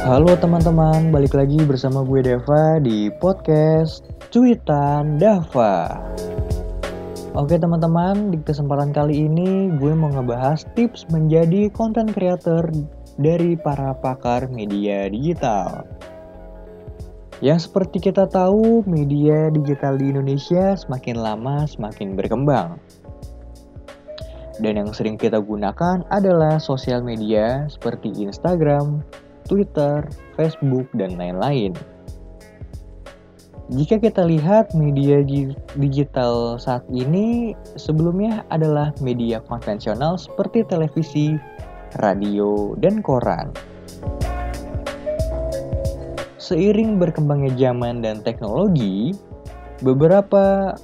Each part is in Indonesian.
Halo teman-teman, balik lagi bersama gue Deva di podcast Cuitan Dava. Oke teman-teman, di kesempatan kali ini gue mau ngebahas tips menjadi konten creator dari para pakar media digital. Yang seperti kita tahu, media digital di Indonesia semakin lama semakin berkembang. Dan yang sering kita gunakan adalah sosial media seperti Instagram, Twitter, Facebook, dan lain-lain. Jika kita lihat media digital saat ini sebelumnya adalah media konvensional seperti televisi, radio, dan koran. Seiring berkembangnya zaman dan teknologi, beberapa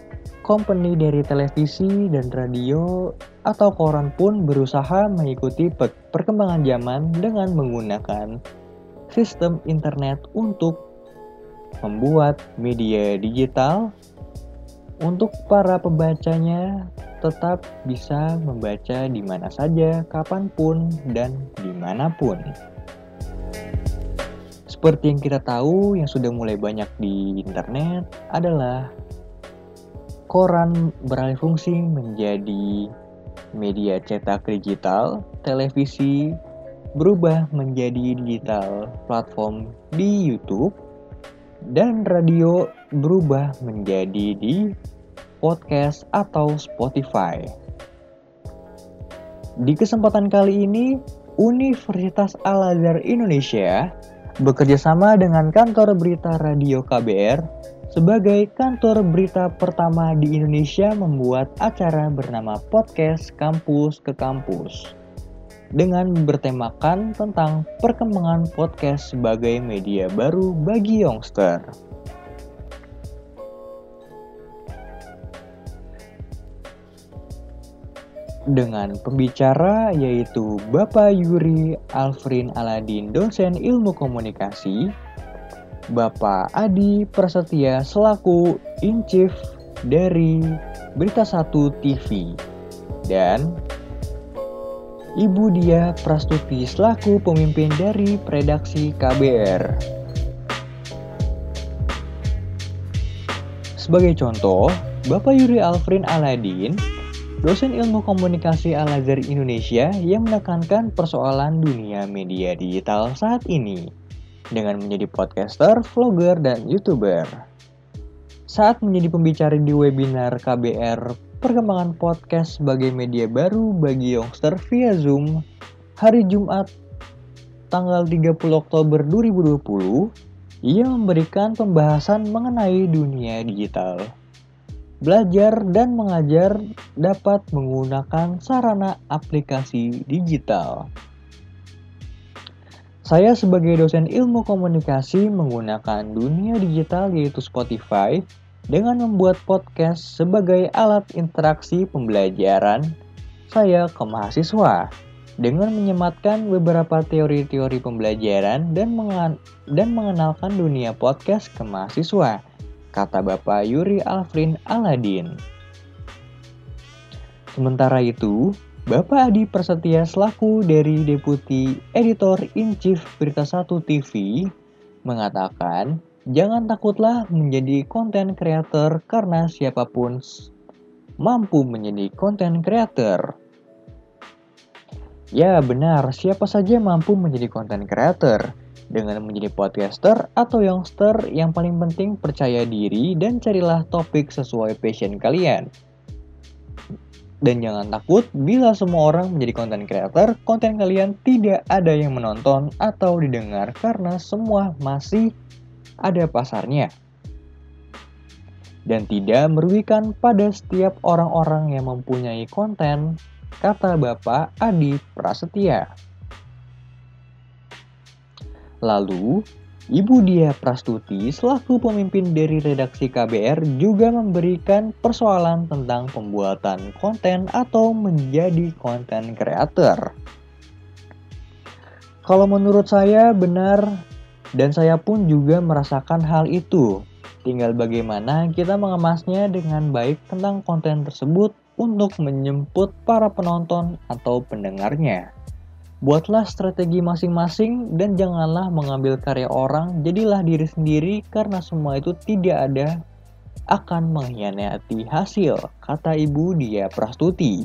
company dari televisi dan radio atau koran pun berusaha mengikuti perkembangan zaman dengan menggunakan sistem internet untuk membuat media digital untuk para pembacanya tetap bisa membaca di mana saja, kapan pun, dan di mana pun. Seperti yang kita tahu, yang sudah mulai banyak di internet adalah koran beralih fungsi menjadi media cetak digital, televisi berubah menjadi digital platform di YouTube, dan radio berubah menjadi di podcast atau Spotify. Di kesempatan kali ini, Universitas Al-Azhar Indonesia bekerjasama dengan kantor berita radio KBR sebagai kantor berita pertama di Indonesia membuat acara bernama Podcast Kampus ke Kampus dengan bertemakan tentang perkembangan podcast sebagai media baru bagi youngster. dengan pembicara yaitu Bapak Yuri Alfrin Aladin, dosen ilmu komunikasi, Bapak Adi Prasetya selaku in chief dari Berita Satu TV dan Ibu Dia Prastuti selaku pemimpin dari redaksi KBR. Sebagai contoh, Bapak Yuri Alfrin Aladin, dosen ilmu komunikasi Al-Azhar Indonesia yang menekankan persoalan dunia media digital saat ini dengan menjadi podcaster, vlogger, dan youtuber. Saat menjadi pembicara di webinar KBR Perkembangan Podcast sebagai media baru bagi youngster via Zoom hari Jumat tanggal 30 Oktober 2020, ia memberikan pembahasan mengenai dunia digital. Belajar dan mengajar dapat menggunakan sarana aplikasi digital. Saya sebagai dosen ilmu komunikasi menggunakan dunia digital yaitu Spotify dengan membuat podcast sebagai alat interaksi pembelajaran saya ke mahasiswa dengan menyematkan beberapa teori-teori pembelajaran dan, mengen dan mengenalkan dunia podcast ke mahasiswa, kata Bapak Yuri Alfrin Aladin. Sementara itu, Bapak Adi Prasetya selaku dari Deputi Editor in Chief Berita Satu TV mengatakan, jangan takutlah menjadi konten creator karena siapa pun mampu menjadi konten creator. Ya benar, siapa saja mampu menjadi konten creator dengan menjadi podcaster atau youngster yang paling penting percaya diri dan carilah topik sesuai passion kalian. Dan jangan takut bila semua orang menjadi konten creator, konten kalian tidak ada yang menonton atau didengar karena semua masih ada pasarnya. Dan tidak merugikan pada setiap orang-orang yang mempunyai konten, kata Bapak Adi Prasetya. Lalu, Ibu Dia Prastuti selaku pemimpin dari redaksi KBR juga memberikan persoalan tentang pembuatan konten atau menjadi konten kreator. Kalau menurut saya benar dan saya pun juga merasakan hal itu. Tinggal bagaimana kita mengemasnya dengan baik tentang konten tersebut untuk menjemput para penonton atau pendengarnya. Buatlah strategi masing-masing dan janganlah mengambil karya orang, jadilah diri sendiri karena semua itu tidak ada akan mengkhianati hasil, kata Ibu Dia Prastuti.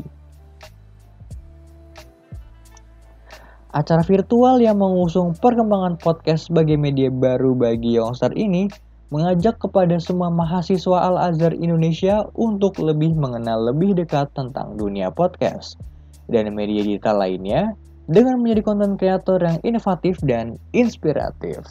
Acara virtual yang mengusung perkembangan podcast sebagai media baru bagi Youngster ini mengajak kepada semua mahasiswa Al-Azhar Indonesia untuk lebih mengenal lebih dekat tentang dunia podcast dan media digital lainnya dengan menjadi konten kreator yang inovatif dan inspiratif.